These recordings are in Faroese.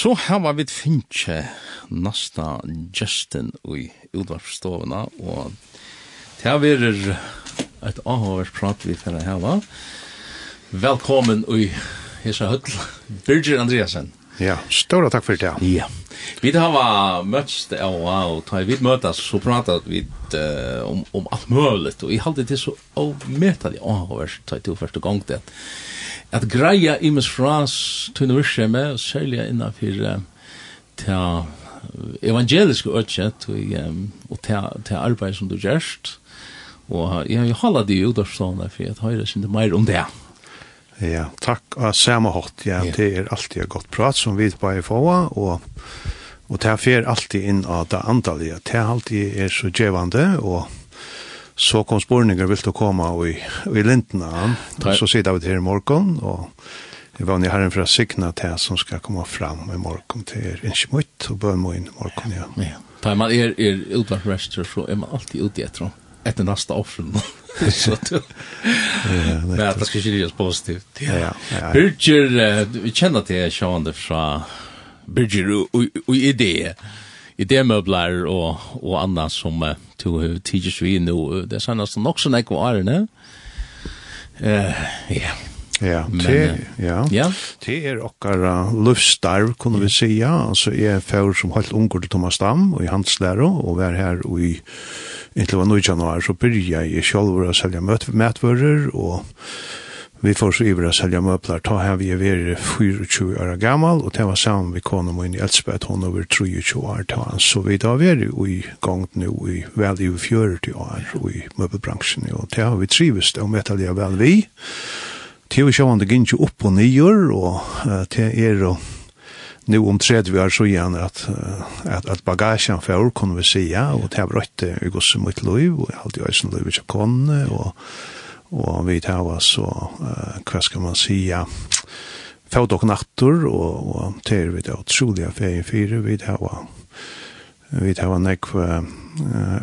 Så her var vi finnkje nasta Justin i utvarpstovene, og det her verer et avhåvers prat vi finner her, va? Velkommen i Hesa Høtl, Birgir Andreasen. Ja, stora tack för det. Ja. Vi har møtst av og ta vi møtas så pratar vi om om allt möjligt och i hade det så omätade avvärst ta till första gången det. Att greja i mes frans till nurseme sälja innan för ta evangelisk ötchet och ta ta arbete som du gjerst. Och jag har hållit det ut av såna för att höra sig mer om det. Ja, takk av samme hatt. Ja, yeah. det er alltid et godt prat som vi bare får, og, og det fer alltid inn av det antallet. Det alltid er så djevande, og så kom spårninger vil du komme i, i lintene. Så sitter vi til i morgen, og jeg var nye herren fra Signa til som skal komme fram i morgen til Innsjemøtt, og bønmøyen i morgen, ja. ja. ja. Tar man er, er utvarprester, så er man alltid ute etter dem etter neste offren. så du... ja, det att det ska ju positivt. Ja, ja. ja. Birger uh, vi känner till Sean det från Birger og idé idémöbler och och annat som uh, tog tidigt vi nu det sannas nok så näck var ne. Eh ja. Ja, det, ja. ja. det er okkar løvstarv, kunne vi sija. Altså, jeg er fjord som holdt unger til Thomas Dam, og i hans lærer, og var her i inntil var 9 januar så byrja jeg sjálfur å selja møtvører og vi får så iver å selja møbler ta her vi er veri 24 år gammal og det var sammen vi konom og inn i Elspeth hon over 23 år. Ta han så vi da veri i gang nu i vel i 40 år og i møbelbransjen og det har vi trivist og metallia vel vi. Det er jo sjående gynnsju opp og nyer, og det er jo nu om tredje vi har så igen att att att bagagen för kunde vi se ja och det har rätt i gosse mot lov och allt i ösen liv och kon och og vi tar oss, så uh, hva skal man si ja, fått og natter, og, og til vi det utrolig av färger fire, vi tar oss, vi tar oss näck för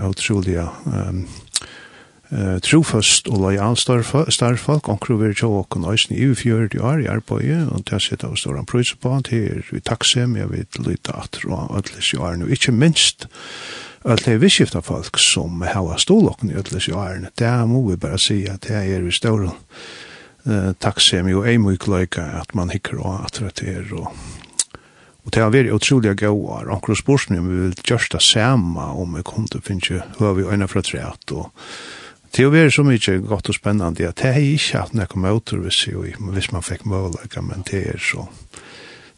otroliga ehm eh trofast og lojal starfolk onkur ver jo og nøysni i fjørð i år i arbeiði og ta seta og stóran prís på at her við taksem eg vit lita aftur og allis jo nu ikkje minst at det visskifta folk som hava stolokken i allis jo er det må vi berre seia at det er vi stóran eh taksem og ei mykje leika at man hikkar og at det er og Og det har vært utrolig gode og Akkurat spørsmålet om vi vil gjøre det samme om vi kunne finne høy og øyne fra treet og Det har vært så mye godt og spennende at det er ikke hatt noe møter hvis, hvis man fikk mulighet, men det er så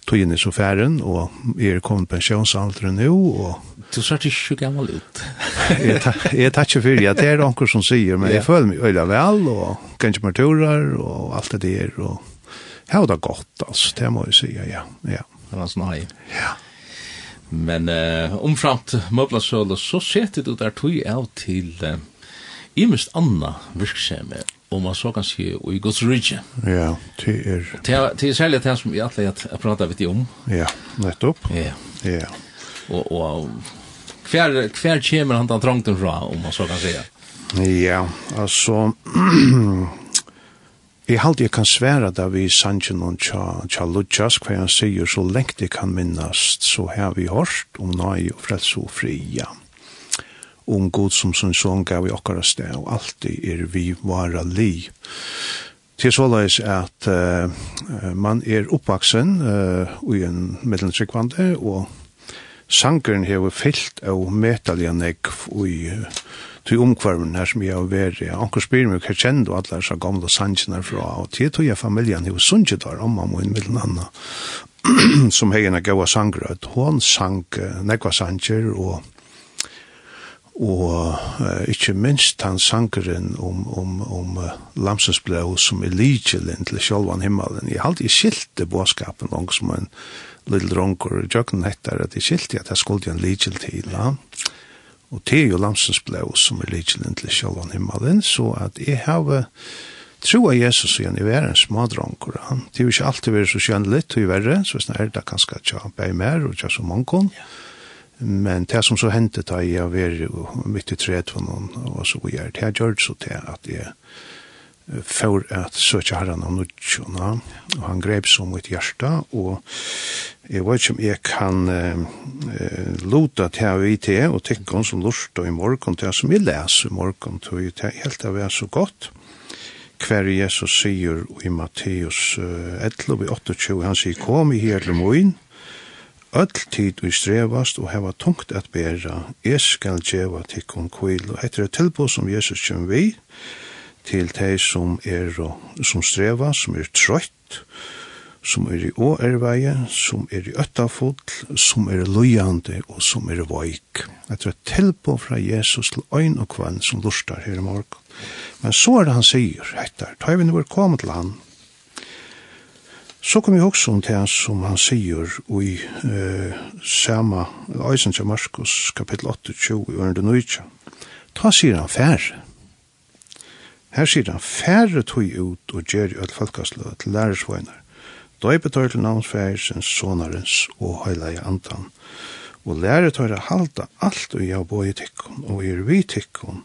tog inn i sofæren, og jeg er kommet pensjonsalderen nå, og... Du ser ikke så gammel ut. jeg tar ikke fyrir, ja, det er noen som sier, men jeg føler meg øyla vel, og kanskje mer turer, og alt det der, og jeg har det godt, altså, det må jeg si, ja, ja. Det var sånn hei. Ja. Men uh, omframt møblasøle, så setter du der tog av til... Uh, imist anna virksemi, om man så kanskje og i Guds rydje. Ja, det er... Det er særlig det som jeg alltid har pratet litt om. Ja, nettopp. Ja. Ja. Og, og hver, hver kommer han den trangten fra, om man så kan säga. Ja, altså... Jeg halte jeg kan svære da vi sannsyn noen tja, tja Lujas, hva han sier, så lengt jeg kan minnast, så har vi hørt om nøy og frelse og fria. Ja om god som sin son gav i okkara sted, og alltid er vi vara li. Til så såleis at uh, man er oppvaksen uh, i en middeltrykkvande, og sankeren hever fyllt av metalliga negv i uh, til omkvarmen her som jeg har vært i. Anker spyr meg hva kjent du alle disse gamle sannsene fra, og til tog jeg familien jo sunnkje der, om man må inn mellom andre, som hei en gaua sangrød. Hun sang uh, negva sannsjer, og og uh, ikkje minst han sankeren om, om, om uh, Lamsens blå som er ligelen til sjolvan himmelen. Jeg halte i skilte båskapen langt som en lille dronker og jøkken hettar at jeg skilte at jeg skulle en ligel til. Ja. Og det er jo Lamsens blå som er ligelen til sjolvan himmelen, så at jeg har tro av Jesus igjen i verden smadronker, han. Det er jo ikke alltid vært så kjennelig, og i verre, så hvis det er det kanskje ikke bare mer, og ikke så mange. Ja. Men det som så hendte da jeg var midt i tredje for noen, og så gjør det. Jeg gjør det så til at jeg for at søkja herran av nudjona, og han grep så mot hjärsta, og jeg vet ikke om jeg kan eh, luta til av IT, og tikkon som lort og i morgon, til som jeg leser i morgon, til jeg helt av er så godt, hver Jesus sier i Matteus 11, 28, han sier, kom i hele moin, Öll tid vi strevast og heva tungt at bera, jeg skal djeva tikkun kvil, og etter et tilbå som Jesus kjem vi, til de som er som streva, som er trøtt, som er i åerveie, som er i øttafull, som er løyande og som er veik. Etter et tilbå fra Jesus til øyn og kvann som lustar her i morgen. Men så er det han sier, etter, da vi nå er kommet til han, Så kom jeg også om det han som han sier i eh, sama Øysen til Markus kapittel 28 i ørende nøytja. Ta sier han færre. Her sier han færre tog ut og gjør i alle falkaslø til lærersvøgnar. Døypetøy til navnsfærsens, sonarens og høyleie antan. Og læretøy er halda alt og jeg boi tikkun og er vi tikkun.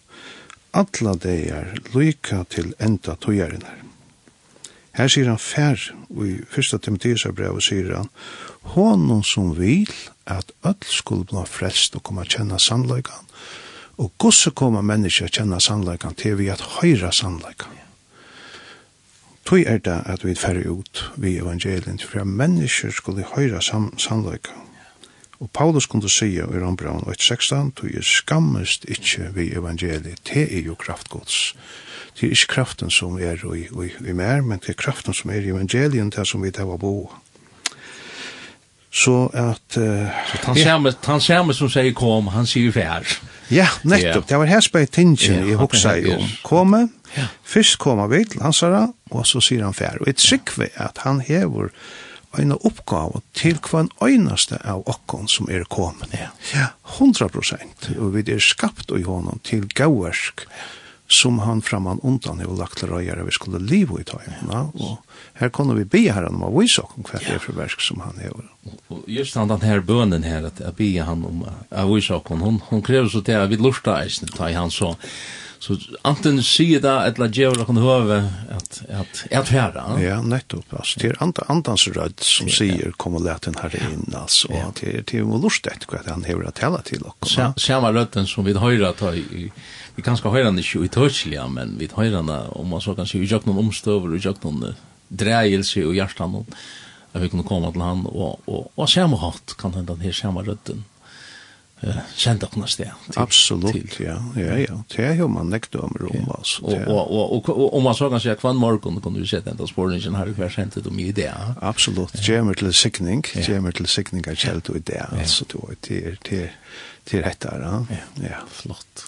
Alla er lyka til enda tøyarinnar. Her sier han fær, og i fyrsta Timotheus brev sier han, honom som vil at öll skulle bli frelst og komme kjenne sannleikan, og gosse komme mennesker kjenna sannleikan til vi at høyra sannleikan. Tøy er det at vi færre ut vi evangelien, for at mennesker skulle høyra sannleikan, Og Paulus kunde sige i Rombraun 8.16, du er skammest ikkje vi evangeliet, te er jo kraftgods. Det er ikkje kraften som er i, i, i mer, men det er kraften som er i evangelien, det som vi tar av bo. Så at... Uh, så han ser han som sier kom, han sier fær. Ja, nettopp. Det var her spør tingen i hoksa i om. Komme, ja. først kommer vi til hans og så sier han fær. Og et sikve at han hever en oppgave til hva en øyneste av okken som er kommet. Ja. ja, 100 prosent. Og vi er skapt i hånden til gauversk som han framan undan har lagt til røyere vi skulle liv i tøymene. Og her kunne vi be her om å vise oss hva det er for versk som han har. Og just han den her bønnen her, at jeg be han om å vise oss, hun, hun krever så til at vi lurte eisen, ta han så. Så anten sier da et eller djevel kan høve at, at, at herre. Ja, nettopp. Altså, det er and, andans rød som ja, sier kom og let den herre inn, altså. Ja. Og det er til å lort etter hva han hever å tale til dere. Samme rødden som vi høyre at i, vi kan skal høyre han ikke i tørselig, men vi høyre han om man så kan si i jøkken omstøver, i jøkken dreielse og hjertan, at vi kunne komme til han, og, og, og samme hatt kan hende den her samme røden eh sända på nästa Absolut, ja. Ja, ja. Det är ju man näkt om rum alltså. Och och och om man så kan säga kvann morgon kunde vi se den spårningen här kvar sent det om ju det. Absolut. Jammer till sickning, jammer till sickning att själv då där alltså då det det till rätta ja. Ja, flott.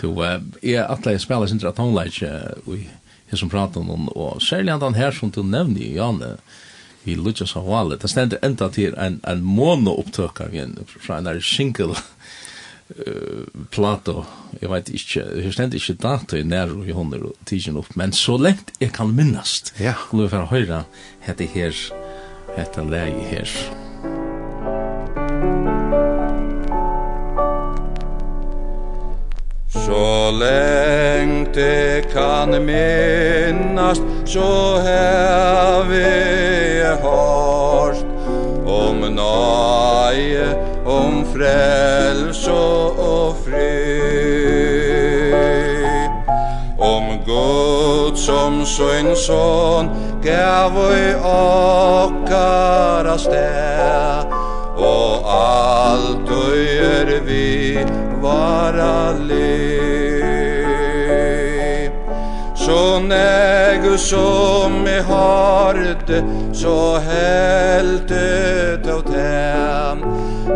Du Då är att lägga spela sin att hon lägger vi som pratar om och särskilt han här som du nämnde Janne i Lucha Savale. Det stender enda til en, en mono-opptøk av en, fra en der single uh, plato. Jeg vet ikke, jeg stender ikke dato i nærro i hundre og tidsen opp, men så lengt jeg kan minnast. Ja. Skulle vi få høre hette her, hette leie her. Musik Så lengt det kan minnast, så har vi hørt Om nøye, om frels og fri. Om Gud som sin son, gav i okkara sted Og alt du vi, vara liv. hon ägu som i harte så helt ut åt hem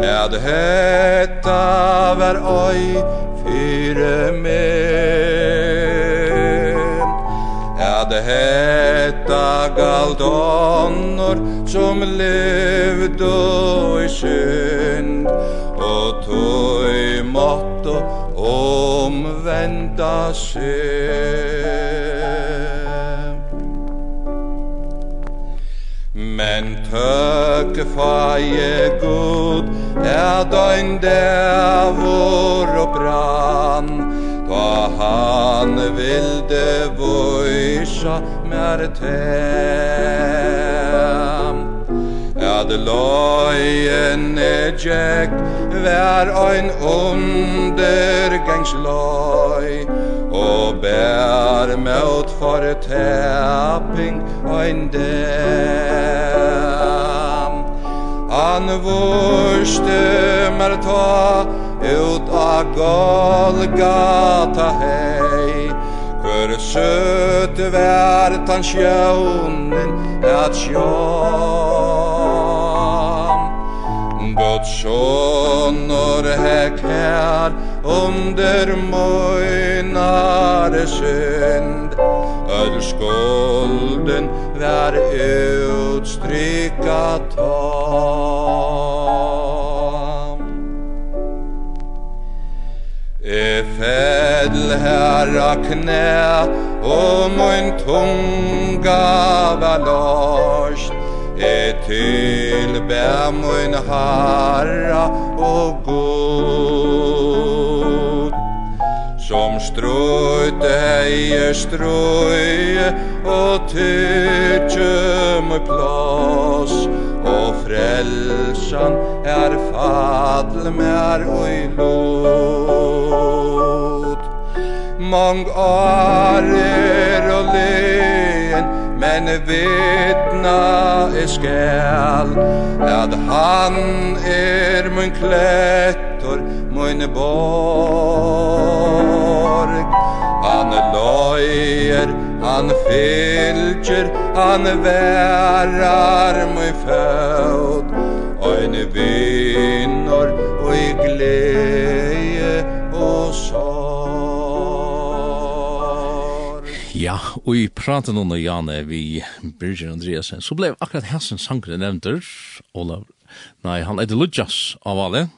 Ed hetta var oi fyre men. Ed hetta galt onnor som levd i synd. Og tog i mått och Men tøk faje god Er døgn der og brann. Da han vilde vøysa mer tem. Ad løyen er djekt Vær ein undergangsløy Og bær mot for tapping ein del Han vurste mer ta ut av Golgata hei. Hver søt vært tan sjånen at sjån Død sjånor hek her under møynare synd. Öll skulden var utstrycka tam E fedl herra knä o moin tunga var lost. E till bär herra och god Som strøyte heier strøy Og tykje med plass. Og frelsan er fadl mer ui lot. Mang arer og len Men vitna er skal At han er mun klettor Mun bor høyer Han fylgjer, han værar mui fæut Ein vinnor og i gleie og sorg. Ja, og i praten under Janne vi Birgir Andreasen så blev akkurat hessen sangren nevnter Olav Nei, han heter Ludjas av alle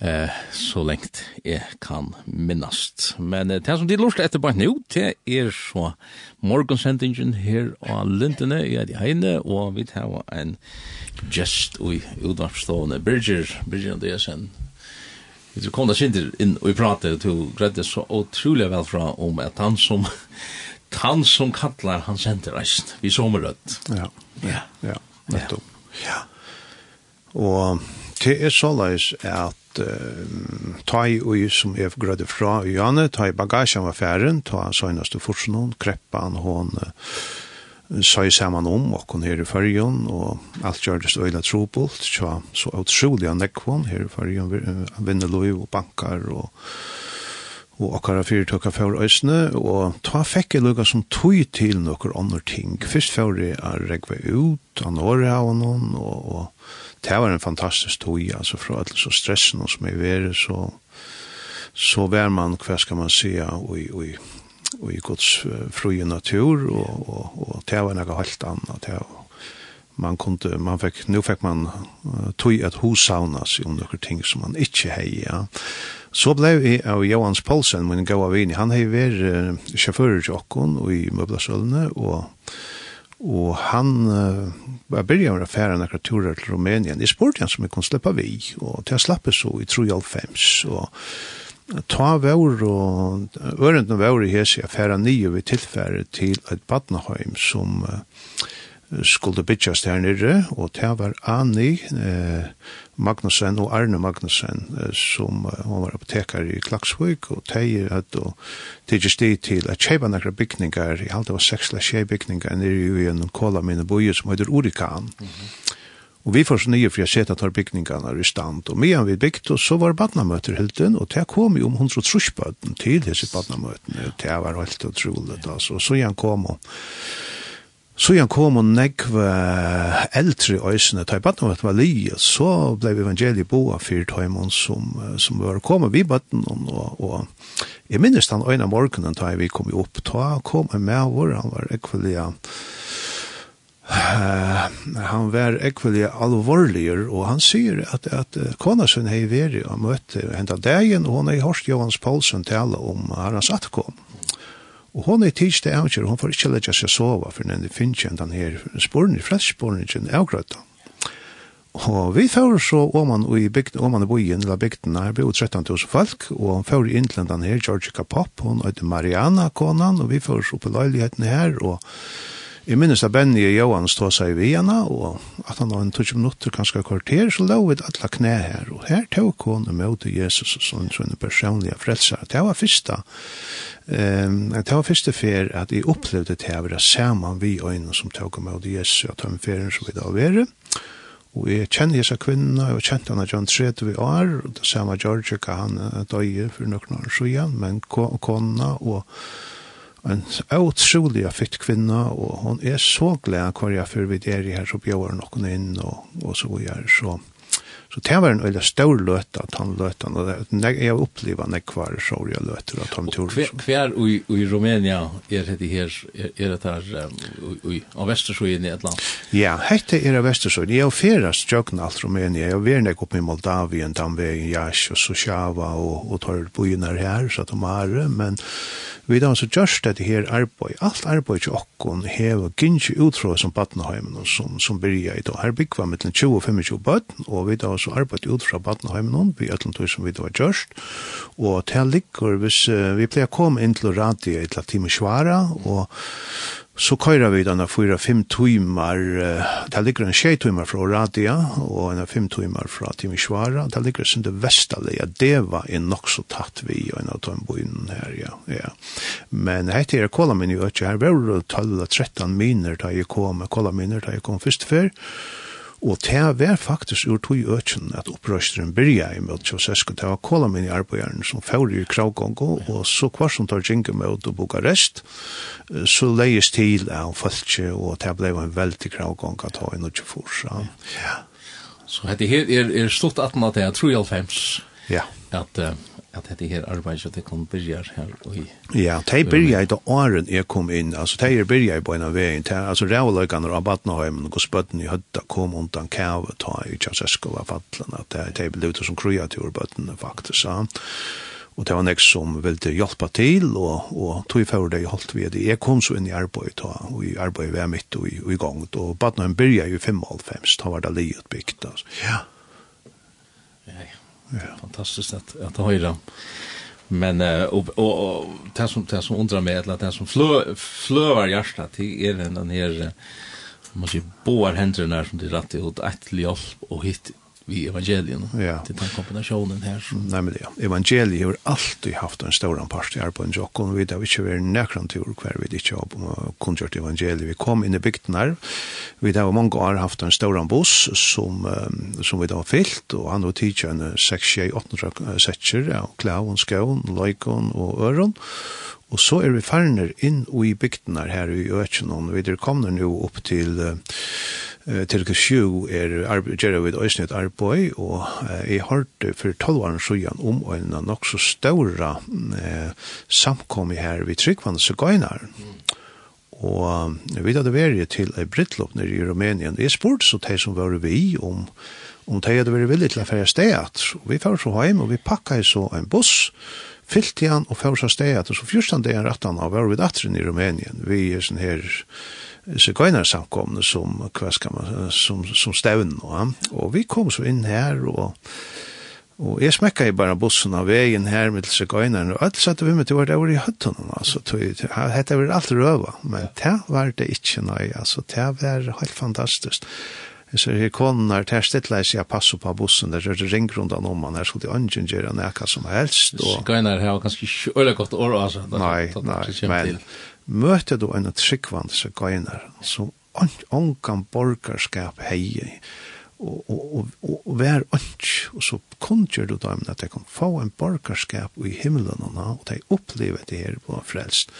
eh, så lengt jeg kan minnast. Men eh, det som de lort etter bare nå, det er så morgonsendingen her og lintene i er de heine, og vi tar en gest i utvarpstående Birger, Birger Andresen. Vi kom da sinter inn og vi prater, og gredde så utrolig vel fra om at han som han som kallar han sender reist, vi sommerrødt. Ja, ja, ja, nettopp. Ja. Og det er så leis at uh, ta i ui som er grødde fra i Janne, ta i bagasjen var færen, ta søgneste forsen hon, kreppa han hon, uh, sa i saman om, og hun her i fyrjon, og alt gjørdes øyla trobult, tja, så utrolig han nekvån her i fyrjon, vinner lov og bankar, og og okkara fyrtøkka fyrir øysene, og ta fekk jeg lukka som tog til nokkur andre ting. Fyrst fyrir jeg er ut, av Norge av noen, og, og det var en fantastisk tog, altså fra alle så stressen som jeg vere, så, så vær man, hva skal man si, og, og, og i Guds fruje natur, og, og, og det var noe helt anna, det var man kunde man fick nu fick man uh, tog att husaunas om några ting som man inte heja Så blev vi av Johans Paulsen, min gav av vini. Han hei ver uh, sjåfører til okkon og i møblasølene, og og han uh, var byrja med affæra nekra turer til Rumænien. Jeg spurte han som jeg kunne slippe vi, og til jeg slappe så i 3.5, og ta vår og ørendene vår i hese affæra nye vi tilfære til et badnaheim som uh, skulle bytjast her nere, og det var Ani, eh, Magnussen og Arne Magnussen som han var apotekar i Klaksvik og teir at og tidsi sti til at kjeipa nekra bygningar i halda var seks la kjei bygningar nere i en kola mine boje som heter Urikan mm -hmm. og vi får så nye for jeg seta tar bygningarna i stand og medan vi bygd og så var badnamøter hilden og det kom jo om hundra trusbøten til disse badnamøtene og det var helt utrolig. altså og så igjen kom og Så igjen kom og nekv eldre i øysene, ta i baden at det var li, så ble evangeliet boa fyrt tøymon som, som var kommet vi baden, og, og jeg minnes den øyne morgenen da vi kom opp, ta kom jeg med vår, han var ekvelig, uh, han var ekvelig alvorlig, og han sier at, at kona sin hei veri og møtte henda dagen, og hun hei hørst Johans Paulsen tale om herrens atkom. Og hon er tids til avgjør, hon får ikke letja seg sova, for den finnes ikke den her. Sporen, fredssporen, ikke avgrøtta. Og vi får så oman i bygd, oman i bojen, eller bygden her, ble 13.000 folk, og han får i innlandet her, Georgica Pop, hon heter Mariana Konan, og vi får så på løyligheten her, og Jeg minnes at Benny og Johan stod seg i Viena, og at han var en tutsi minutter, kanskje kvarter, så lå vi alle knæ her, og her tog hun og møte Jesus og sånn, sånn personlige frelser. Det var første, um, det var første fer at jeg opplevde det her, være sammen vi øynene som tog og møte Jesus, og tog med ferien som vi da var, og jeg kjenner disse kvinnene, og jeg kjente henne John John vi er, og det samme George, han døye for noen år siden, men kona og en utrolig fitt kvinne, og hun er så glad hver jeg før vi er i her, så bjør hun noen inn, og, og så gjør så. Så det var en veldig stor løte at han løte han, og jeg har opplevd oppleva nekvar så jeg løte at han tog. Hver i Rumænia er dette her, er dette her, av Vestersøyen i et land? Ja, hette er av Vestersøyen. Jeg har ferast jøkken alt Rumænia, jeg har vært ikke oppe i Moldavien, Damvegen, Jash og Sosjava og, og tar bojene her, så de har, det, men vi har så gjørst dette her arbeid, alt arbeid til okkon hever gynnsi utfra som Battenheimen som, som byrja i dag. Her byggva mittlen 20-25 bøtten, og vi har altså arbeid ut fra Badenheimen, vi er tog som vi da var gjørst, og til ligger, hvis uh, vi pleier å komme inn til radio et la time svara, og så køyrer vi denne 4-5 timer, uh, der ligger en 6 timer fra radio, og en fem timer fra time svara, der ligger sin det vestalige, det var en nok så tatt vi, og en av de byen her, ja, ja. Men hette er kola min jo ikke, her. Var det 12-13 miner da jeg kom, kola miner da jeg kom først før, Og det var faktisk ur tog økjen at opprøsteren byrja i møte Ceausescu. Det var kolamin i arbeideren som fjord i Kravgongo, og så kvar som tar jinge møte og Bukarest, så leies til av Faltje, og det blei en veldig kravgong at ha i Norge Forsa. Ja. Så dette her er, er stort 18 at det er 3,5. Ja. At uh, at dette her arbeidet at det kom byrja her og i... Ja, de byrjar da åren jeg kom inn, altså de byrjar på en av veien, altså rævløkene og Batnaheimen og spøtten i høtta kom undan kæve ta i tjansesko var fattelen, at de, de ble som kreatur bøttene faktisk, ja. Og det var nek som ville hjelpa til, og, og tog for det jeg holdt ved det. Jeg kom så inn i arbeid, og i arbeid var mitt og, og i gang, og Batnaheim byrja i 55, da var det livet bygd, altså. Ja. Ja, ja. Ja. Fantastiskt att att höra. Men och och det som det som undrar mig att det som flö flövar hjärtat till är den här måste ju boar händerna som det rätt ut ett hjälp och hit vi evangelien. Ja. Det er den kombinationen här Som... Nej men det, Evangelien Evangeliet har alltid haft en stor part i på en jokk, där vi har ikke vært nærkran tur kvar vi ikke har kunngjort evangeliet. Vi kom in i bygden här. vi har många år haft en stor buss som, som vi då fyllt, och han då teacher en 6-8 setjer, ja, klaven, skaven, leikon och öron. Og så er vi färner inn i bygden her i Økjenon, vi er kommet nå opp til til sju er arbeider við øyne et arbeid, og jeg hørte for 12 år siden om ein nok så stóra eh samkomi her við Tryggvann så Gøynar. Og vi hadde vært til ei brittlopp nere i Rumænien. Jeg spurte så de som var vi om om de hadde vært villig til å fære stedet. Vi fikk så hjem, og vi pakket så en buss, fyllt igjen og fikk så stedet. Og så første det er han av var vi datteren i Rumænien. Vi er sånn her sigøyner samkomne som, hva skal man, som, som stevn. Og, og vi kom så inn her, og, og jeg smekka i bare bussen av veien her med sigøynerne, og alt satt vi med til hvert over i høttene, det hette vi alt røva, men det var det ikke nøy, altså, det var helt fantastisk. Så her konar, her stettla jeg seg på bussen, der rørte runt om man, her skulle ungen ønsken gjøre nekka som helst. Og... Sigøyner her var här ikke øyla godt år, altså. Nei, nei, men møter du en tryggvans gøyner som ångan borgarskap heie og, og, og, og vær ønsk, og så kunngjør du dem at de kan få en borgarskap i himmelen, og de opplever det her på frelst.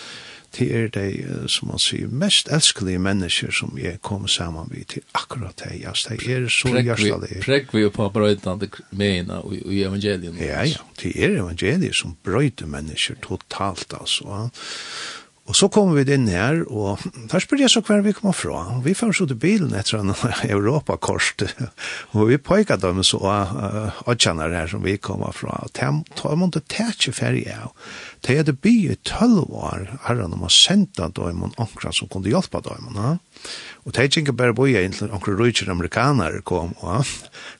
Det er de, som man sier, mest elskelige mennesker som jeg kom sammen med til akkurat det. Ja, de er så hjertelig. Prekk vi jo på brøytende mena i, og evangelien. Ja, ja, det er evangeliet som brøyter mennesker totalt, altså. Ja Og så kommer vi inn her, og der spør jeg så hver vi kommer fra. Vi fann så til bilen etter en Europakorst, og vi pojka dem så uh, avkjenner her som vi kommer fra. Og de måtte tætje ferie av. De hadde by i tølv år, her når man sendte dem og ankra som kunne hjelpe dem. Ja? Og de ikke bare boja inn til ankra rujtjer amerikanere kom. Ja?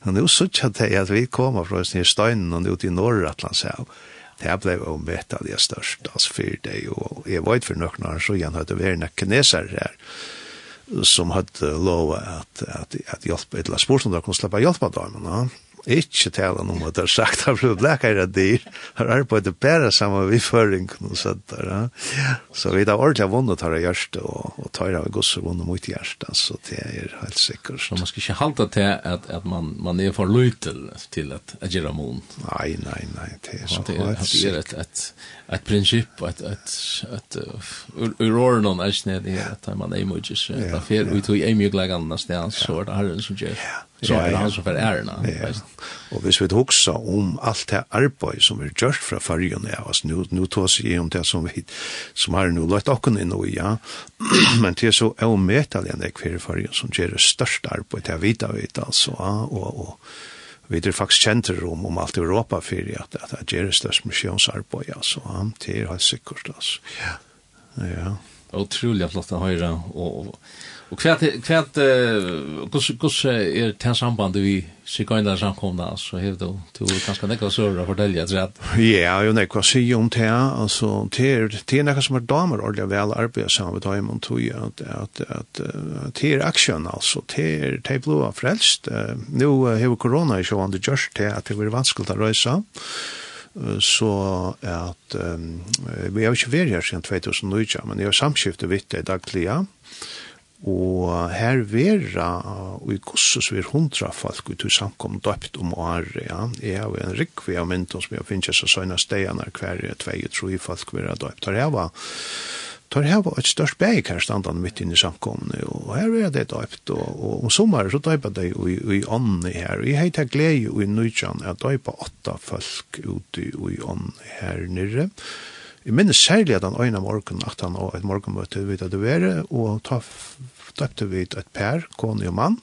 Men det er jo sånn at vi kommer fra Støynen og ut i Norratlandshav. Ja? det ble jo omvettelig størst, altså for det, og jeg var ikke for noen år, så igjen hadde vært en kineser her, som hadde lov at, at, at hjelpe, eller spørsmål, de kunne slippe hjelpe av dem, ja. No? Ikke talen om at det er sagt av blod lekere dyr, har arbeidet bare sammen med føring, og sånt der. Ja. Så vi har ordentlig vunnet her i hjertet, og, og tar av gosse vunnet mot hjertet, så det er helt sikkert. Så man skal ikke halte til at, at man, man er for løy til, til at, at gjøre mån? Nei, nei, nei, det er så helt sikkert. Det er et, et, ett princip att att att uror någon är sned det att man är mycket så där fel vi tog är mycket lägga annars där så där har den som gör så är han så för ärna och hvis vi huxar om allt det arbete som vi gjort från förrjun är oss nu nu tar ju om det som vi som har nu lagt och in och ja. Men det är så omätligt än det kvar förrjun som gör det största arbetet jag vet alltså och och vi er faktisk kjenter om, om alt Europa for at, at det gjør det største misjonsarbeid, altså, han til helt sikkert, altså. Ja. Ja. Utrolig flott å høre, og, og Og hva er det samband vi sikkerhånda samkomna, så hev du, du kanskje nekka sørra fortelja, tror jeg? Ja, jo nekka si om det, altså, tær er nekka som er damer ordelig vel arbeid sammen med dem, tog at, at, at, det action altså, tær er, det frelst. Nu hevur corona i on the gjørs tær at det blir vanskelig å røysa, så at vi har ikke vært her siden 2009, men jeg har samskiftet vitt det daglige, Og her vera, og i gossus vi er hundra folk ut i samkom døpt om året, ja. Jeg har en rikvi av myndon som jeg finnes så søgna stegene hver tvei og tro i folk vi er døpt. Her var tar her var et størst bæk her standan mitt inn i samkomne, og her er det døypt, og, og om sommer så døypa det i, i ånden her, og jeg heit heiter glede i nøytjan, jeg døypa åtta folk ute i ånden her nere, Jeg minnes særlig at han øyne morgen, at han og et morgenmøte vidt at det var, og ta døpte vi et per, kone og mann.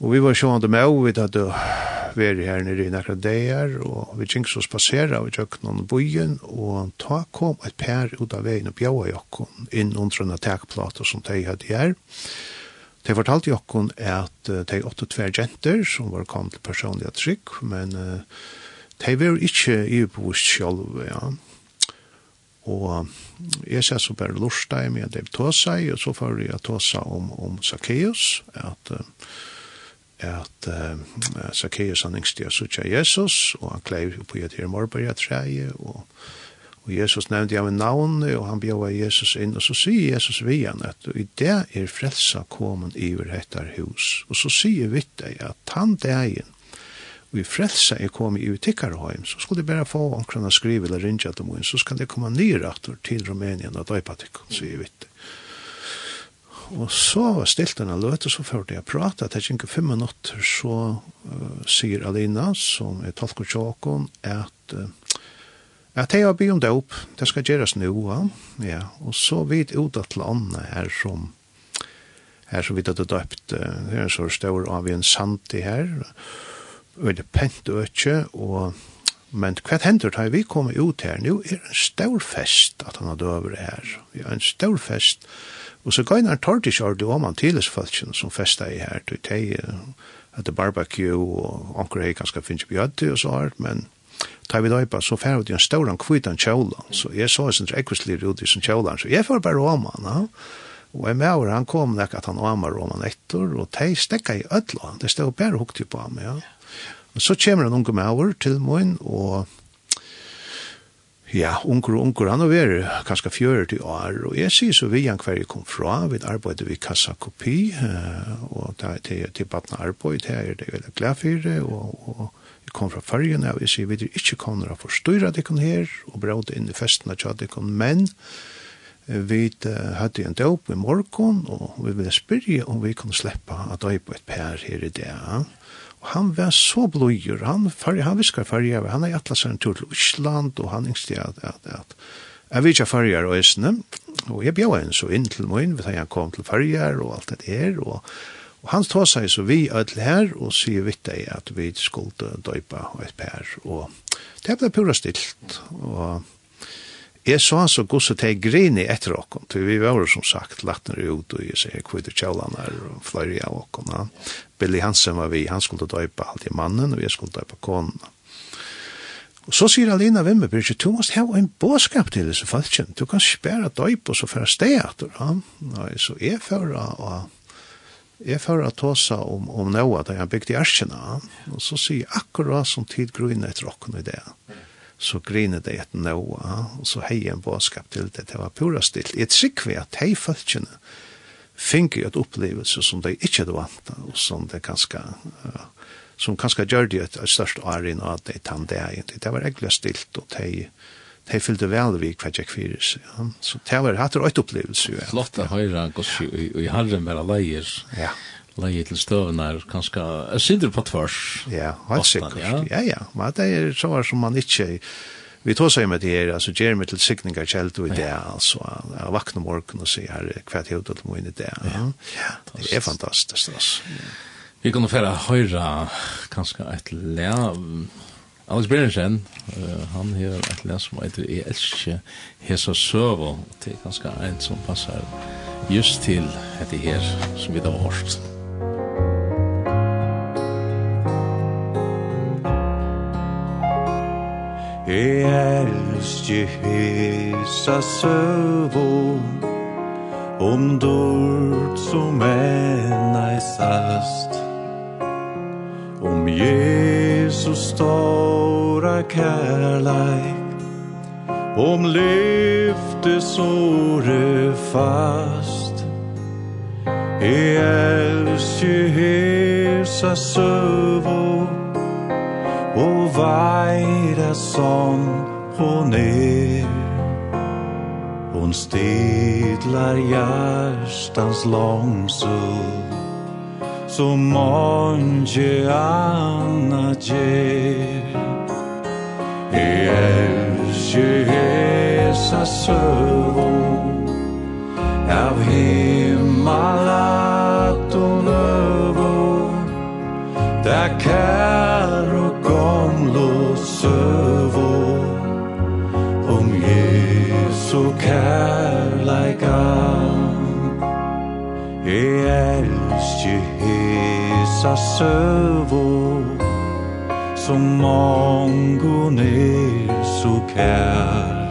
Og vi var sjående med, og vi hadde vært her nede i nekra deier, og vi gikk så og vi gikk noen byen, og ta kom et per ut av veien og bjøa jokken inn under en tekplate som de hadde her. De fortalte jokken at de åtte tver jenter som var kommet til personlige trygg, men uh, de var ikke ibevisst selv, ja. Og jeg ser så bare lortet med David vi og så får jeg tog om, om Zacchaeus, at, at uh, Zacchaeus han yngste jeg suttet av Jesus, og han kleiv på et her morberg av treet, og, og Jesus nevnte jeg med navn, og han bjør Jesus inn, og så sier Jesus vi han at i det er frelsa kommet i hvert hus, og så sier vi deg at han dagen vi frelsa er komi i tikkarheim, så skulle de bare få omkring å skrive eller rinja til moen, så skal de komme nye til Rumænien og døypatikon, sier vi det. Og så var stilt denne løte, så førte jeg prate, at jeg ikke fem minutter, så uh, sier Alina, som er tolker tjåkon, at uh, at jeg har bygd om det opp, det skal gjøres nå, ja. Og så vidt ut at landet her som her som vi hadde døpt, det er en så stor av en sandi her, og veldig pent økje, og men hva hender da vi kommer ut her nå, er en stor fest at han har døver her. Vi har en stor fest, og så går han tar til kjørt om han til folkene som festet i her, til teg, at det barbecue, og anker hei ganske finnes bjødde og så hardt, men tar vi døypa, så fer vi en stor han kvitan kjølan, så jeg så en sånn ekvislig ut i sin kjølan, så jeg får bare om han, ja. Og jeg med han kom nek at han var om han etter, og de stekka i ødla, de stod bare hukte på ham, ja. Yeah. Så kommer en unge med over til min, og ja, unger og unger, han har vært kanskje 40 år, og jeg sier så vi han hver jeg kom fra, vi arbeidet vi kassakopi, og det er til, til badna arbeid, det er det veldig glad for det, og, og jeg kom fra fargen, og jeg sier vi er ikke kommer å forstyrre det kan her, og bråde inn i festen av tjad kan, men vi hadde en døp i morgen, og vi ville spørre om vi kunne slippe at døpe et per her i det, ja. Og han var så blodjur, han, fari, han viskar farger, han er i atlas en tur til Island, og han yngste at, at, at jeg vet ikke farger og æsne, og jeg bjør en så inn til min, vet jeg kom til farger og alt det der, og, og han tar seg så vi ødel her, og sier vidt deg at vi skulle døypa og et pær, og det ble pura stilt, og Jeg sa så god så teg grini etter okken, til vi var som sagt lagt nere ut og jeg sier kvitt og kjaulan er og fløyri av okken. Ja. Billy Hansen var vi, han skulle døypa alltid mannen og vi skulle døypa konen. Og så sier Alina Vimmer, Birgit, du måst ha en båskap til disse falskjen, du kan spæra døypa og så færa etter. Ja. Nei, så jeg færa og Jeg får ta seg om, om noe, da jeg bygde i Arskjena, og så sier jeg akkurat som tid grunnet etter åkken i det. Mm så griner det et noe, og så hei en båskap til det, det var pura stilt. Jeg trykker vi at hei følgjene finner et opplevelse som de ikke hadde vant, og som det kanskje, uh, som kanskje gjør det et, et størst åren av det tann det egentlig. Det var egentlig stilt, og de, de fylte vel vi hva jeg kvirer seg. Ja. Så det var hatt et opplevelse. Flott å høre, og i harren med leier. Ja. ja leie til støvnar, kanskje er synder på tvers. Ja, helt sikkert. Ja, ja, ja. men det er så som man ikke... Vi tar seg med det her, altså gjør meg til sikninger kjelt og i det, altså jeg vakner morgen og sier her hva jeg til må inn i det. Ja, det er fantastisk. Altså. Vi kunne fære høyre kanskje et le... Alex Brennersen, uh, han har et le som heter «Jeg elsker Hesa Søvo», det er ganske en som passer just til etter her som vi da har hørt. Jeg elsker hesa søvå Om dort som enn eisast Om Jesus stora kærleik Om lyftesåre fast. Jeg elsker hesa søvå og være som hon er. Hon stidlar hjärstans långsug Som månge anna ger. E elske hesa sövon Av himmalat och lövor Där kan kærleika Jeg elski hisa søvo Som mongon er så kær.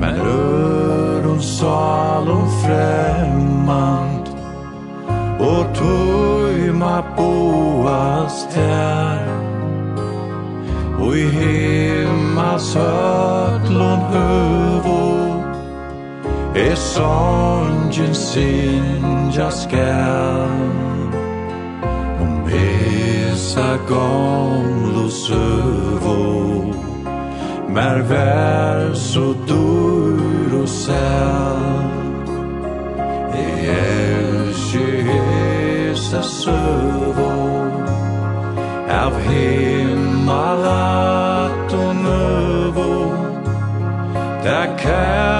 Men røron salon fremmant Og tøyma boast her. Og i Hemma sötlon hövo E songen sinja skall. Om esa gamlo sövo Mer vær så dur kär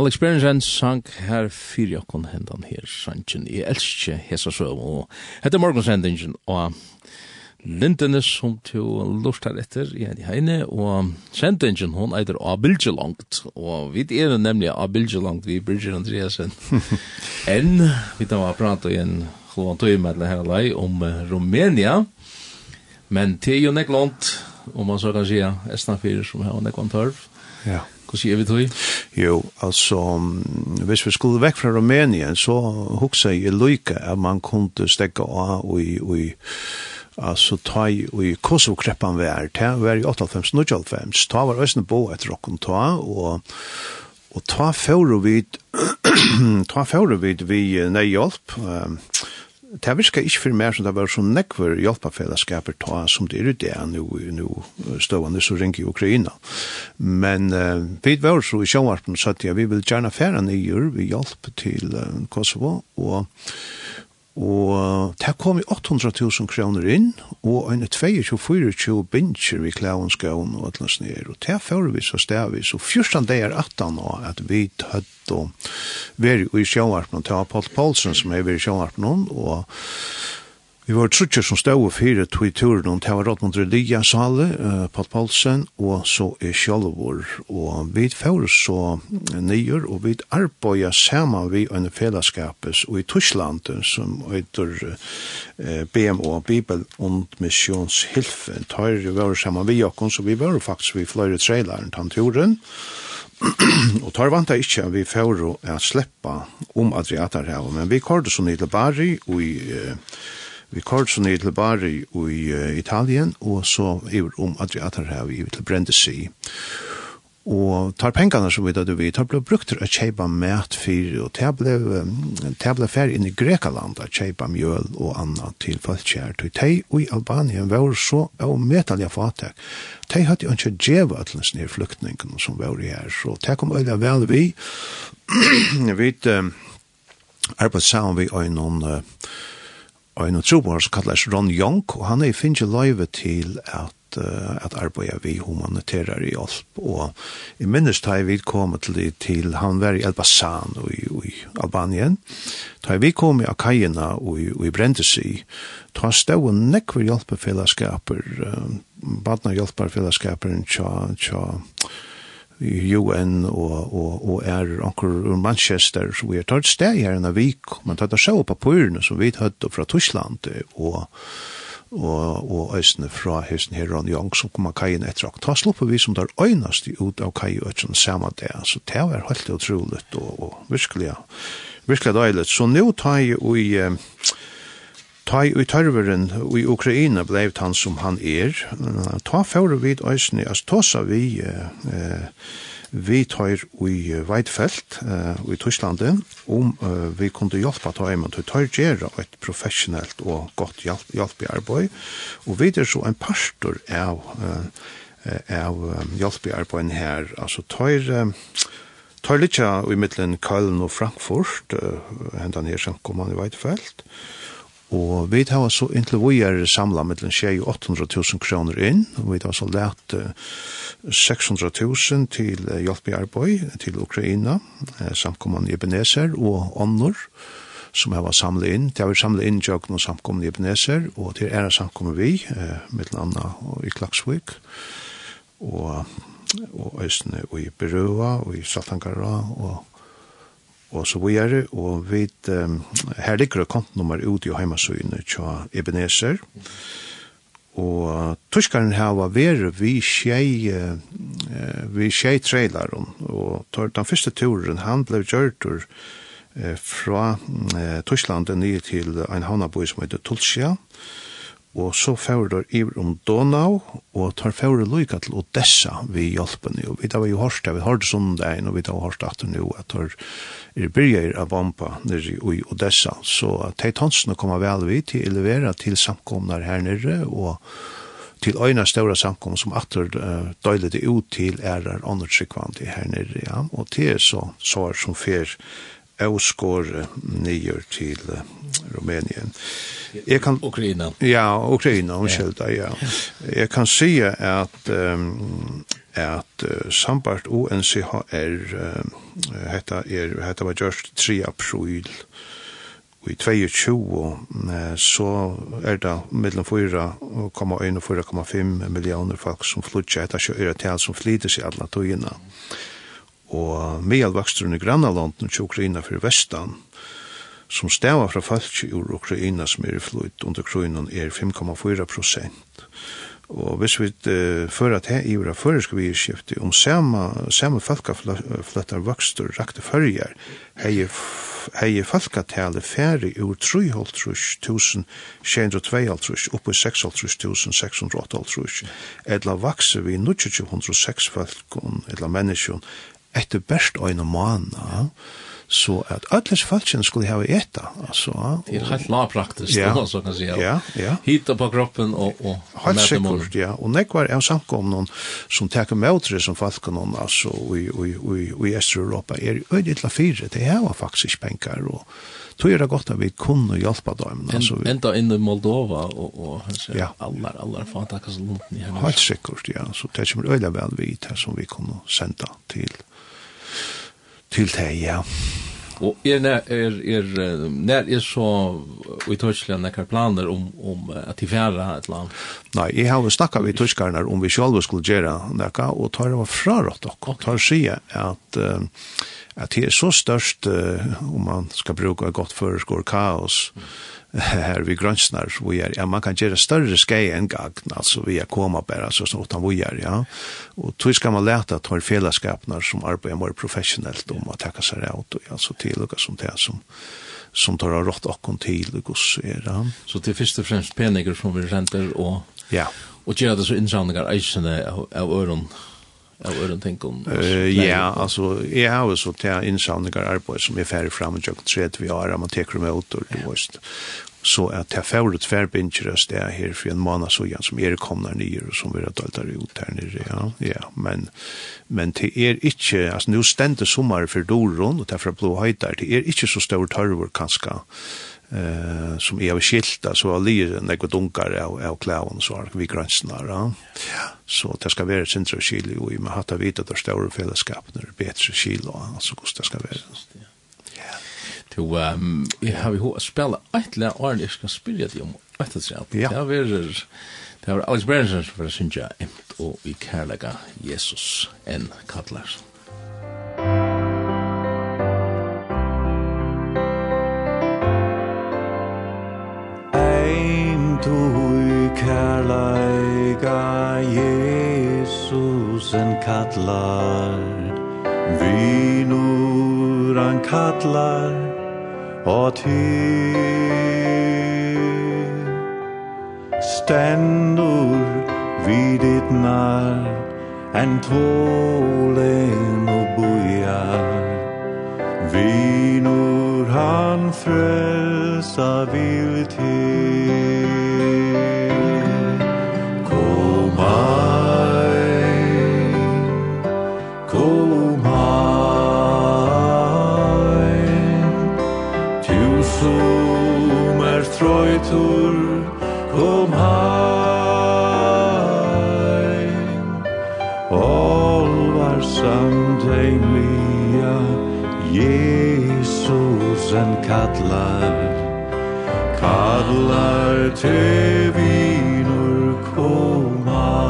Alex Berensen sang her fyrir okkon hendan her sangen i elskje hesa søv og hette morgonsendingen og Lindenes som to lort her etter i henne heine og sendingen hon eider av Bilgelangt og vi er nemlig av Bilgelangt vi Birger Andreasen. Enn vi tar var prata i en klovan tøy med her lei om Romania men til jo nek lant om man så kan sia estna 4 som her nek lant Ja Hva sier vi det? Jo, altså, hvis vi skulle vekk fra Rumænien, så hukse jeg lykke at man kunne stekke av i, i altså, ta i i Kosovo kreppan til, vi er i 85 95 ta var Østene bo etter åkken ta og Og ta foro vid ta foro vid vi nei hjelp, um, det vi skal ikke for mer som det var så nekver hjelpafellesskaper ta som det er det nå, nå stående så ringer i Ukraina. Men uh, vi var så i sjåvarpen så at ja, vi vil gjerne fære nye vi hjalp til uh, Kosovo, og Og det kom i 800.000 kroner inn, og en 22-24 binsjer vi klavenskauen og atlas nere. Og det får vi så stavis, og fyrstan det er 18 nå, at vi tøtt og veri i sjåarpen, og det var Paul Paulsen som er i sjåarpen, og Vi var trutjer som stod og fyrir to i turen og det var Rottmund Relia Sale, uh, Pat Paulsen, og så er Kjallvor. Og vi fyrir så nyer, og vi arbeida saman vi en fellesskapet og i Tyskland, som heter uh, BMO, Bibel und Missionshilfe. Tar vi var saman vi jokken, så vi var faktisk vi fløyre traileren til turen. og tar vanta ikkje vi fyrir å sleppa om Adriatar men vi kordes så nidle bari og i uh, vi kort så ned til Bari i uh, Italien, og så iver om Adriaterhav i til Brendesi. Og tar pengene som vi da du vet, har blitt brukt til å kjøpe mat for, og det ble, det ble ferdig inn i Grekaland å kjøpe mjøl og anna til folkekjær. Og de og i Albanien var så av metallige fatek. De hadde jo ikke djeva til den nye flyktningen som var her, så det kom øyne vel vi. Jeg vet, um, arbeidssammen vi og noen uh, en trobar som kallas Ron Young, og han er finnje løyve til at, uh, at arbeida vi humanitærar i hjelp, og i minnes da vi kom til, til han var i Elbasan og i, i Albanien, da vi kom i Akajina og i, i Brendesi, da stod en nekver hjelpefellesskaper, um, badna hjelpefellesskaper tja, tja, UN og, og, og er anker ur Manchester, så vi har tatt steg her enn vik, man tatt av sjå på pyrene som vi tatt fra Tyskland og og og østne fra hesten her on Young som kommer kajen etter og ta slå på vi som der øynast ut av kaj og sånn samme det så det var helt utroligt og, og virkelig ja virkelig deilig så nå tar jeg i Ta i tørveren i Ukraina blei han som han er. Ta fære vid æsni, altså tåsa vi uh, vi tar i Veidfelt i Tysklandet om vi kunne hjelpa ta hjemme til tar gjerra et professionelt og godt hjelp i arbeid. Og vi er så en pastor av av hjelp i arbeid her. Altså tar tar litt i mittlen Köln og Frankfurt hendan her som kommer i Veidfelt. Og vi tar så inntil vi er samlet med den og 800 000 kroner inn, og vi tar så lært 600 000 til hjelp i arbeid til Ukraina, samkommende Ebenezer og Onnor, som har samlet inn. Det har vi samlet inn til noen samkommende Ebenezer, og til er samkommende vi, med mellom annet i Klagsvik, og, og Østene og i Berøa og i Saltangara og og så vi er, og vi, um, her ligger kontonummer ut i heimasøyene tja Ebenezer, og tyskaren her var vere vi tjei, uh, vi tjei traileren, og den første turen, han ble gjørt uh, fra uh, Tyskland nye til en havnaboi som heter Tulsia, og og så fører der iver om Donau, og tar fører lykke til Odessa vi hjelpen. Og Vi tar jo hørt det, vi hørte søndagen, og vi tar hørt at nå, at der er byrger av bomba nere i Odessa. Så Teit Hansen kommer vel vi til å levere til samkomner her nere, og til øyne større samkom som atter uh, døylet det ut til ærer andre tryggvand her nere, ja. og til så sår som fer avskår nyer til Rumänien. Jag kan, Ukraina. Ja, Ukraina, omkjelda, ja. jag kan se att um, at uh, sambart UNCHR, uh, hetta, er, hetta var just 3 april, i 22 uh, så er det mellom 4,1 og 4,5 millioner folk som flytter, hetta er det som flytter seg alle togene. Mm og medelvakstrun i grannalanden til Ukraina fyrir vestan, som stava fra folk i Ukraina som er i flyt under kronen, er 5,4 prosent. Og hvis vi uh, fører at her i våre føreske vi skiftet, om samme, samme falkaflettar vokster rakte førjar, heier falkatale færre ur 3,5,652 oppe i 6,688, etla vakse vi 2,206 folk, etla menneskjon, etter best øyne måneder, så at alles falsken skulle ha eta Altså, det er helt lavpraktisk, ja, då så kan säga ja. Ja hitta på kroppen og, og helt säkert ja. Og det var en samkom noen som teker med det som falsken någon alltså och och och i östra Europa är ödigt la det er jo faktisk penger, og tror jag det gott att vi kunde hjälpa dem alltså vi ända in i Moldova och och ja. alla alla fantastiska land ni här helt säkert ja. Så det kommer öliga väl vi det som vi kunde sända till til det, ja. Og er, er, er, nær er så i Tyskland nekkar planer om, om at de fjæra et land? Nei, jeg har snakka vi tyskarna om vi sjálf skulle gjøre nekka, og tar det var frarått og tar sige at uh, at det er så størst, uh, om man skal bruka godt føreskår kaos, mm här vi grönsnar vi är ja, man kan göra större skej än gagn alltså vi är komma bara så så utan vi är ja. Och tror ska man lära att ha fällskapnar som arbetar mer professionellt om att ta sig ut och alltså till och som det som som tar rått och till och så är det så det först och främst peniger som vi renter och ja. och gör det så insamlingar eisene av öron av øren tenk om? ja, altså, jeg har jo så til innsavninger arbeid som er ferdig frem og tjøkken tredje vi har, man teker med åter, du vet. Så at jeg får ut tverbinger av sted her for en måned så igjen som er kommet nye og som vi har dalt ut her nere, ja, ja, men, men det er ikke, altså, nå stender sommer for doron, og derfor blå høyder, det er ikke så stor tørver kanskje, eh som är avskilta så ligger några dunkar av av klävon så har vi gränsnar ja. Så det ska vara sin skil och i med hata vita där stora fällskap när det bättre skil och alltså kost det ska vara. Ja. Du ehm jag har ju hur spela ett lä ordentligt ska spela det om att det ska. Det är det är Alex Branson för sin ja och vi kärlega Jesus en kallar. kallar Vinur han kallar Og ty Stendur vid ditt nar En tålen og bojar Vinur han frelsa vil til. kallar te vinur komaim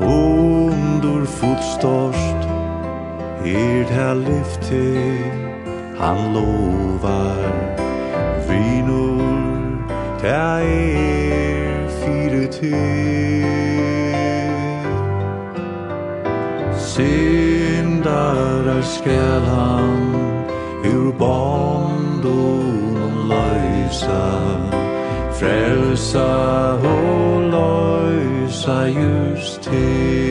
Undur fotstørst er det lyfte han lovar Vinur Ta er fire te Syndarar skal han frelsa Frelsa og løysa just til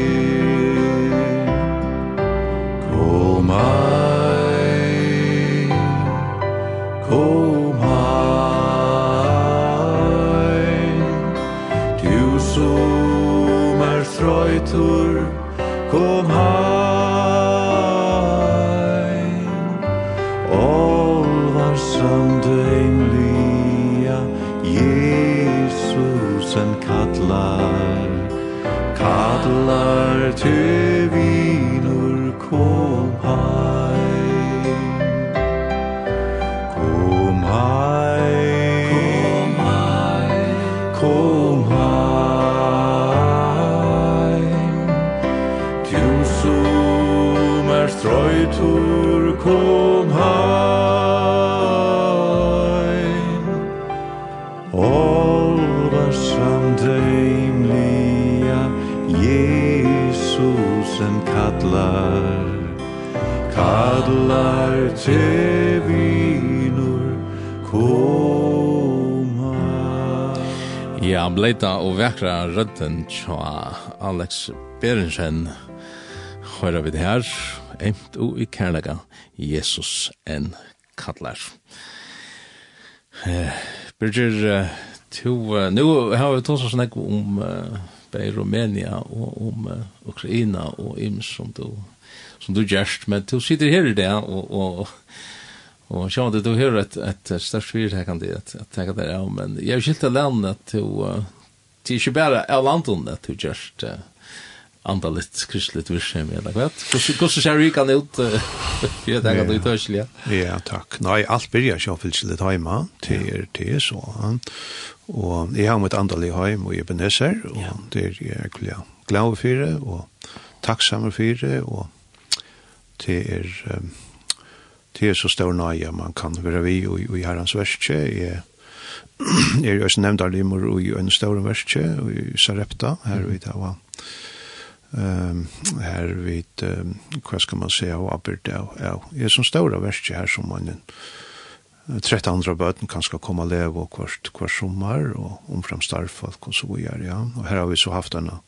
bleita og vekra rødden tja Alex Berensen høyra vid her eimt og i kærlega Jesus en kallar. Eh, Birger to, uh, nu har vi tås oss nek om uh, bei Romania og om uh, Ukraina og ims som du som du gjerst, men du sitter her i det og, og Och jag hade då hör et, ett starkt fyrt här kan det att att tänka där ja men jag vill skilta land att to till ju bara är landet att to just andalit kristligt virksomhet, eller hva? Hvordan ser vi kan ut? Jeg tenker at du tør ikke, ja. Ja, takk. Nei, alt blir jeg ikke litt hjemme, til er så. Og jeg har mitt andal i hjem og i Ebenezer, og det er jeg egentlig glad for, det, og takksamme for, det, og det er det er så stor nøye man kan være vi og i herrens verskje. Jeg er jo også nevnt av limer i en stor verskje i Sarepta, her vi da var Um, her vid, um, hva skal man se, av Aberdau, ja, er som stora verskje her som man 1300 bøten kan ska komma leva och kvart kvart sommar och om omfram starfolk och så vidare ja. och här har vi så haft denne,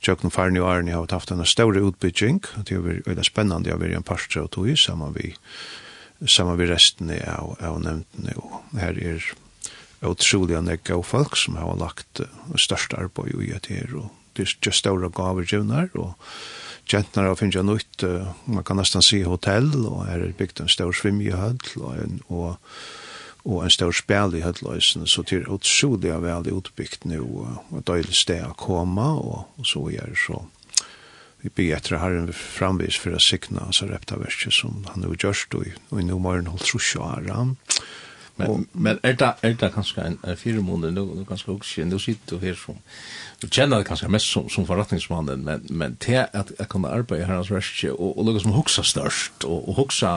Tjøkken Farni og Arne har haft en stor utbygging, det är veldig spennende, jeg har vært en pastor och tog i samma vi, samma vi resten av, av nämnt og her här är enn jeg gav folk som har lagt uh, största arbete i det här och det er just stora gaver givner, og Kjentner har finnet nytt, uh, man kan nesten si hotell, og her er bygd en stor svimjehøll, og, en, og, og en stor spjall i hølløysen, så til det er utrolig veldig utbygd nå, og døylig sted å komme, og, og så gjør det så. Vi bygger etter herren framvis for å sikne hans reptaverket som han har gjørst, og, og nå morgen holdt trusje av. Og Men og, men er det er det kanskje en, en fire måneder nå nå kanskje også nå sitter du her som du kjenner det kanskje mest som som forretningsmannen men men til at jeg kan arbeide her hans restje og og noe som hoksa størst og og hoksa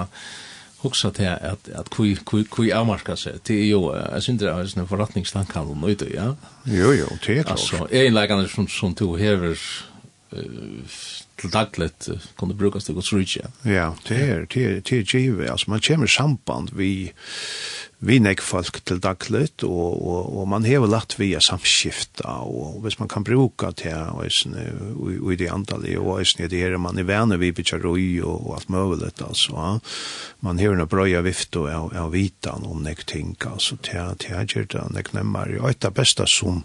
hoksa til at at kui kui kui avmarka seg. Til jo jeg synes det er en forretningstanke han nøyde, ja? Jo jo til altså en lagan som som du hever uh, till dagligt kunde brukas till Guds Ja, det er, det er, det er givet. Altså, man kommer samband vi vi näck folk til dagligt och och og man har lagt via samskifta och hvis man kan bruka till och och i det antal och i det där man i vänner vi bitcharoi och, och allt möjligt alltså. Ja. Man har en bra vift och av, av vitan om näck ting alltså till till jag gör det näck Og Och det bästa som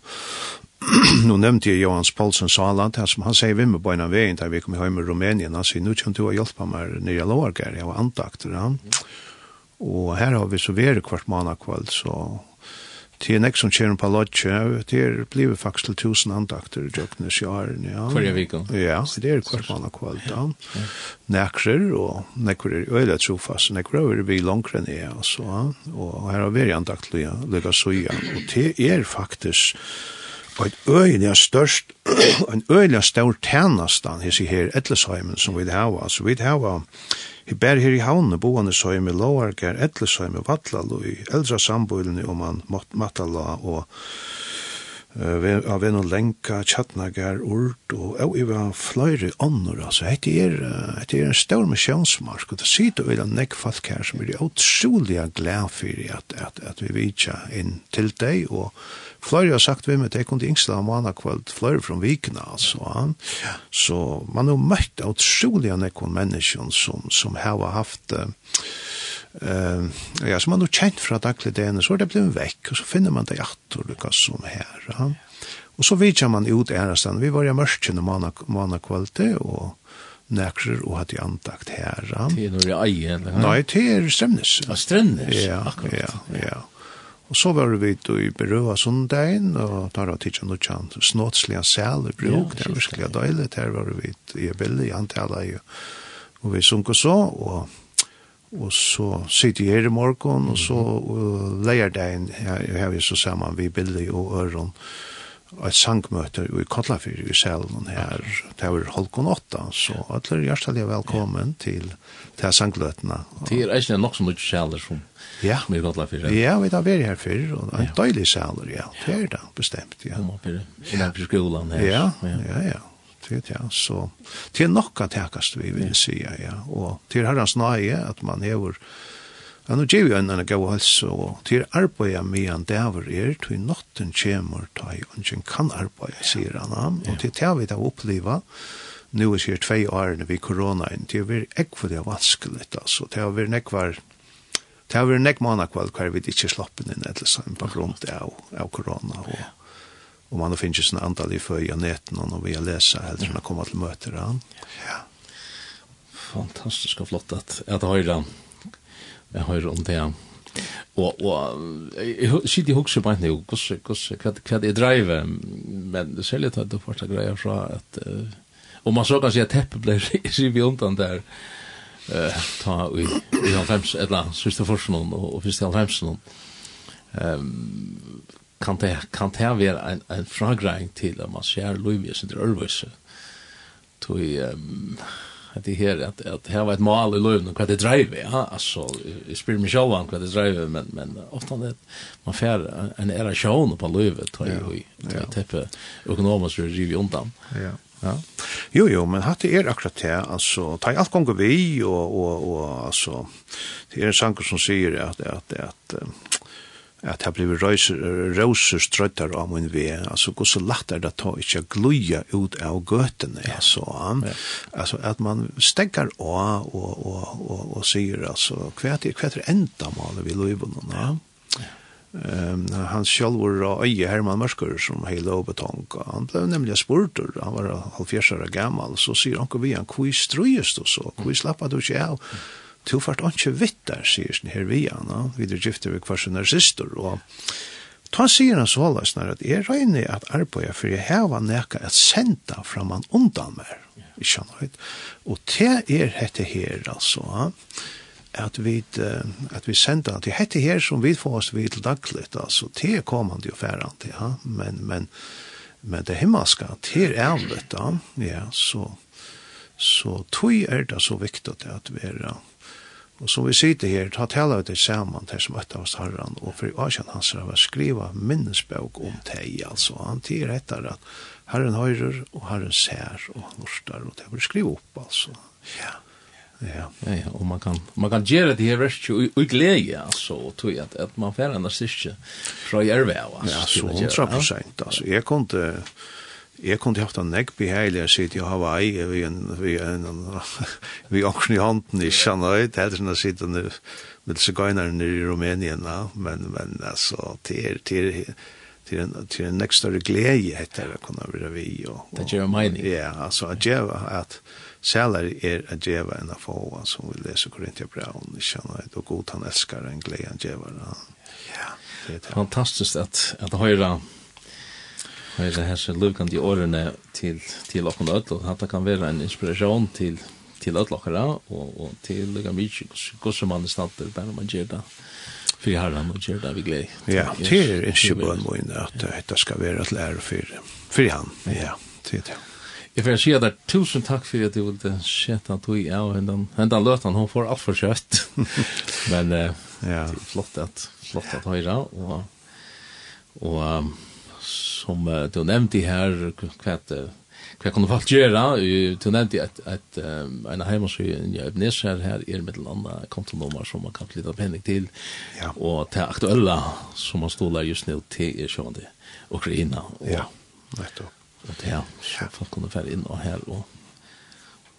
nu nevnte jeg Johans Paulsen Saland, her som han sier vi med bøyna veien der vi kom hjem i Rumænien, han sier, nu kommer du å hjelpe meg nere i Lårgar, jeg var antakt ja. Og her har vi så vært kvart måned kveld, så til nek som kjører på lodge, det er blivet faktisk til tusen andakter i Jøknes i ja. Hver vik, ja? det er kvart måned kveld, ja. Nekrer, og nekrer er øyla trofast, nekrer er vi langere ned, altså, og her har vi andakt lyga søya, og det er faktisk og et øyelig størst, en øyelig stør tjenestan, jeg sier her, Etlesheimen, som vi hava, altså vi hava, vi bær her i havne, boende søyme, Låarger, Etlesheim, Vatlalo, Eldra Samboilene, og man Matala, og av en og lenka, tjattnagar, urt, og jeg var flere ånder, altså, hette er, hette er en stor misjonsmark, og det sitter vel en nekk folk her som er utrolig glad for at, at, at vi vidtja inn til deg, og flere har sagt vi med, det kunne yngsla av manna kveld, flere fra vikna, altså, han. så man har møtt utrolig nekk menneskjon som, som har haft, uh, Uh, ja, som man har kjent fra daglig dene, så er det blevet vekk, og så finner man det jatt og lukka som her. Ja. Og så vidtja man ut ærestan, vi var i mørkjen og mana kvalte, og nekrer og hatt i antakt her. Ja. Til når det eier, eller? Nei, til Strømnes. Ja, Strømnes, ja, akkurat. Ja, ja. Og så var vi i Berøa sundagen, og da var det ikke noe kjent snåtslige sæl i bruk, det er virkelig deilig, der var vi i Bille, i antallet, og vi sunk så, og Og så sitter jeg i morgen, og så uh, leier det inn, jeg har vi så sammen, vi bilder og øren, og et sangmøte i Kotlafyr i salen her, det var Holkon 8, så alle er hjertelig velkommen ja. til, til sangløtene. Det er ikke nok så mye saler som, ja. som i Kotlafyr. Ja, vi har vært her før, og en ja. døylig saler, ja, det er det bestemt, ja. Ja, i skolen her. Ja, ja, ja. ja det ja. Så det er nok at hækast vi vil si, ja. Og til herrens nøye at man hever Ja, nu gjør vi en enn gav hals, og til arbeidet med en dæver er, til notten kommer, til ungen kan arbeide, sier han, og til det vi da opplever, nu er sier tvei årene vi korona koronaen, det er ekve det vanskelig, altså, det er nekvar, det er nekvar nekvar nekvar nekvar nekvar nekvar nekvar nekvar nekvar nekvar nekvar nekvar nekvar nekvar Og man finner sånn antall i följa näten och vill läsa eller kunna komma till möter han. Ja. Fantastisk og flott att att höra. Jag hör om det. Og, og jag sitter i så på nu. Kus kus vad vad det drive men det säljer att det greia fra at uh, och man så kan se at teppet blir så vi undan der eh ta i i 95 eller sista forsen og och första 95 ehm kan det kan det vara en en frågring till om man ser Louis under Örvis. Tui ehm att det här att att här var ett mål i Lund och vad det driver ja alltså i spelar mig själv vad det driver men men ofta det man får en era show på Lövet tror jag i type ekonomiskt review undan. Ja. Ja. Jo jo, men hatt er akkurat det, altså, ta alt gonger vi, og, og, og altså, det er en sanger som sier at, at, at, at at jeg blir røyser strøttar av min ve, altså hvor så lagt er det ta ikke gløya ut av gøtene, ja. altså, ja. altså at man steggar av og, og, og, og sier, altså, hva er, det er enda maler vi løyvene, ja. ja. Um, han sjálv var øye Herman Mørsker som heila og. Han ble nemlig spurtur, han var halvfjersara gammal, så sier han vi han, hvor strøyest du så, hvor slappa du ikke av? Mm to fart ikke vitt der, sier sin her vi no? vi er gifte vi kvarsin narsister, og ta sier han så alla når at jeg regner at arbeid for jeg heva neka at senda framan undan mer, ikke han og te er hette her, altså, at vi at vi sender at det hette her som vi får oss vidt daglig altså. Te kommer det jo færre ja men men men det himmelska till er det ja så så tog er det så viktig at vi er Og som vi sitter her, ta tala vi til saman til som etter oss herran, og for Asian hans har vært skriva minnesbøk om teg, altså. Han tider etter at herren høyrer, og herren ser, og han norstar, og det blir skriva opp, altså. Ja. Ja. ja, ja, og man kan, man kan gjøre det her verst jo i glede, altså, og tog at, at man færre enn styrke fra Jerve, altså. Ja, så hundra prosent, altså. Jeg kunne, Jeg kunne haft en nekk beheilig å sitte i Hawaii vi en, vi en, vi åksen i hånden i Shanoi, det er sånn å sitte med sigøynerne nere i Rumænien, men, men altså, til, til, til en, til en nekk større glede etter å kunne være vi. Og, det gjør mening. Ja, altså, at gjøre at sæler er at gjøre enn å få, som vi leser Korintia Braun i Shanoi, og god han elsker en glede enn gjøre. Ja, det er det. Fantastisk at, at høyre Her er her lukandi årene til, til okken ødel, og hatt kan være en inspiration til, til ødel okkara, og, og til lukka mykje gosse man i stander, bare man gjør det for herren og gjør det vi glede. Ja, til er ikke bøn må inn at dette skal være et lære for, for han, ja, til det. Jeg får si at det er tusen takk for at du ville sette at du er, og hendan, hendan løtan, hun får alt for kjøtt. Men ja. det er flott at, flott at høyre, og, og um, som uh, du nevnte her, hva hva kan du falt gjøre? Du nevnte at, at um, en av heimansøyen i Ebenezer her er med en annen kontonummer som man kan flytta penning til, ja. og til aktuelle som man stod der just nå til er sjående Ukraina. Og, ja, nettopp. Og til så folk kunne fære inn og her og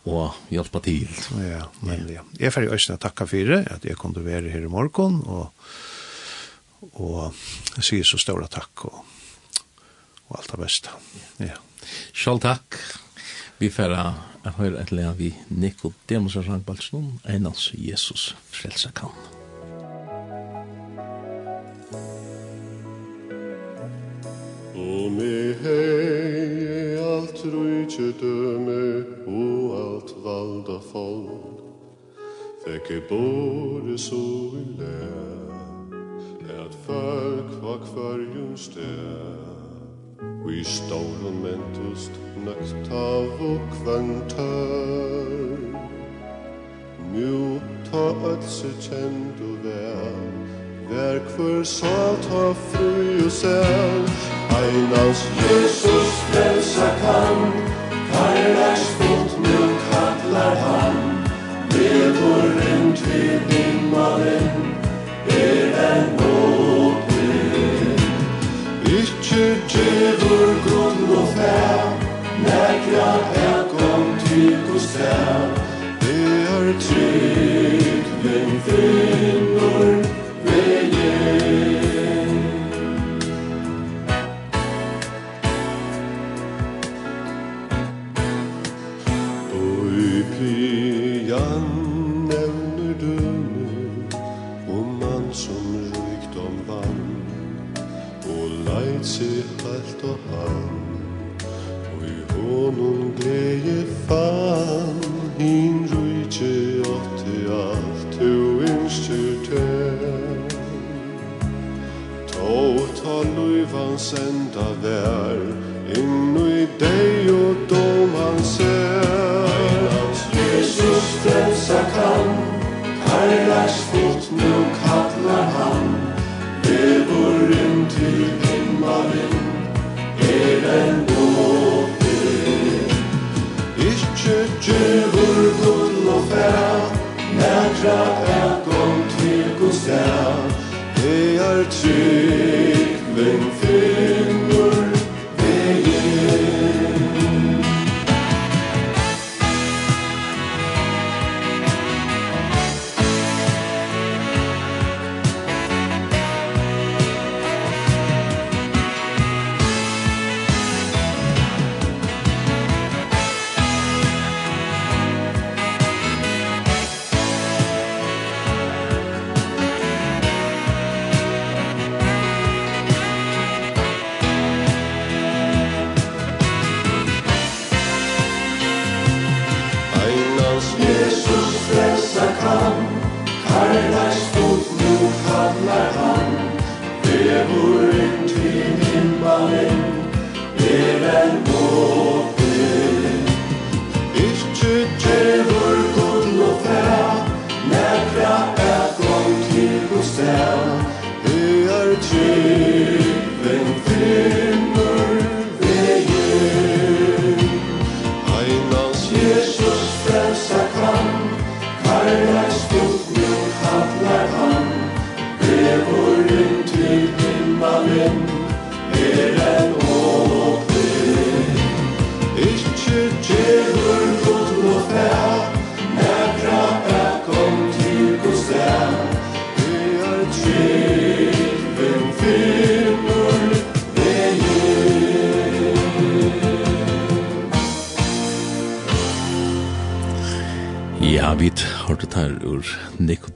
og hjelpe til. Ja, men Ja. Jeg er ferdig øyne å takke for det, at jeg kunne være her i morgen, og, og jeg sier så stor takk, og og alt det beste. Ja. Sjall takk. Vi får høre et lea vi Nikodemus og Rangbaldsson, en av Jesus frelsa kan. Og i hei alt rujtje døme og alt valda folk, Fekke både så i lær, at folk var kvarjum stær, i staurum mentust nøkt av og kvantar Mjö ta ötse kjent og vær Vær kvör sa ta fru og sel. Einans Jesus frelsa kan Karlars fot nu kallar han Vedor rent vid himmaren Er den Gyrtje vår grund og fær Nækra er kom til kostær Det er trygg, men finner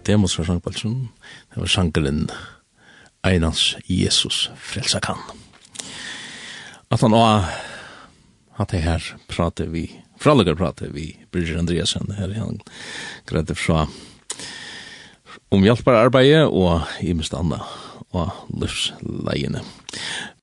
demos fra sangbalsen, det var sangeren Einans Jesus frelsa kan. At han også hatt jeg her prate vi, fralager prate vi, Birger Andreasen, her han greide fra om hjelpbare arbeidet og i mest annet og livsleiene.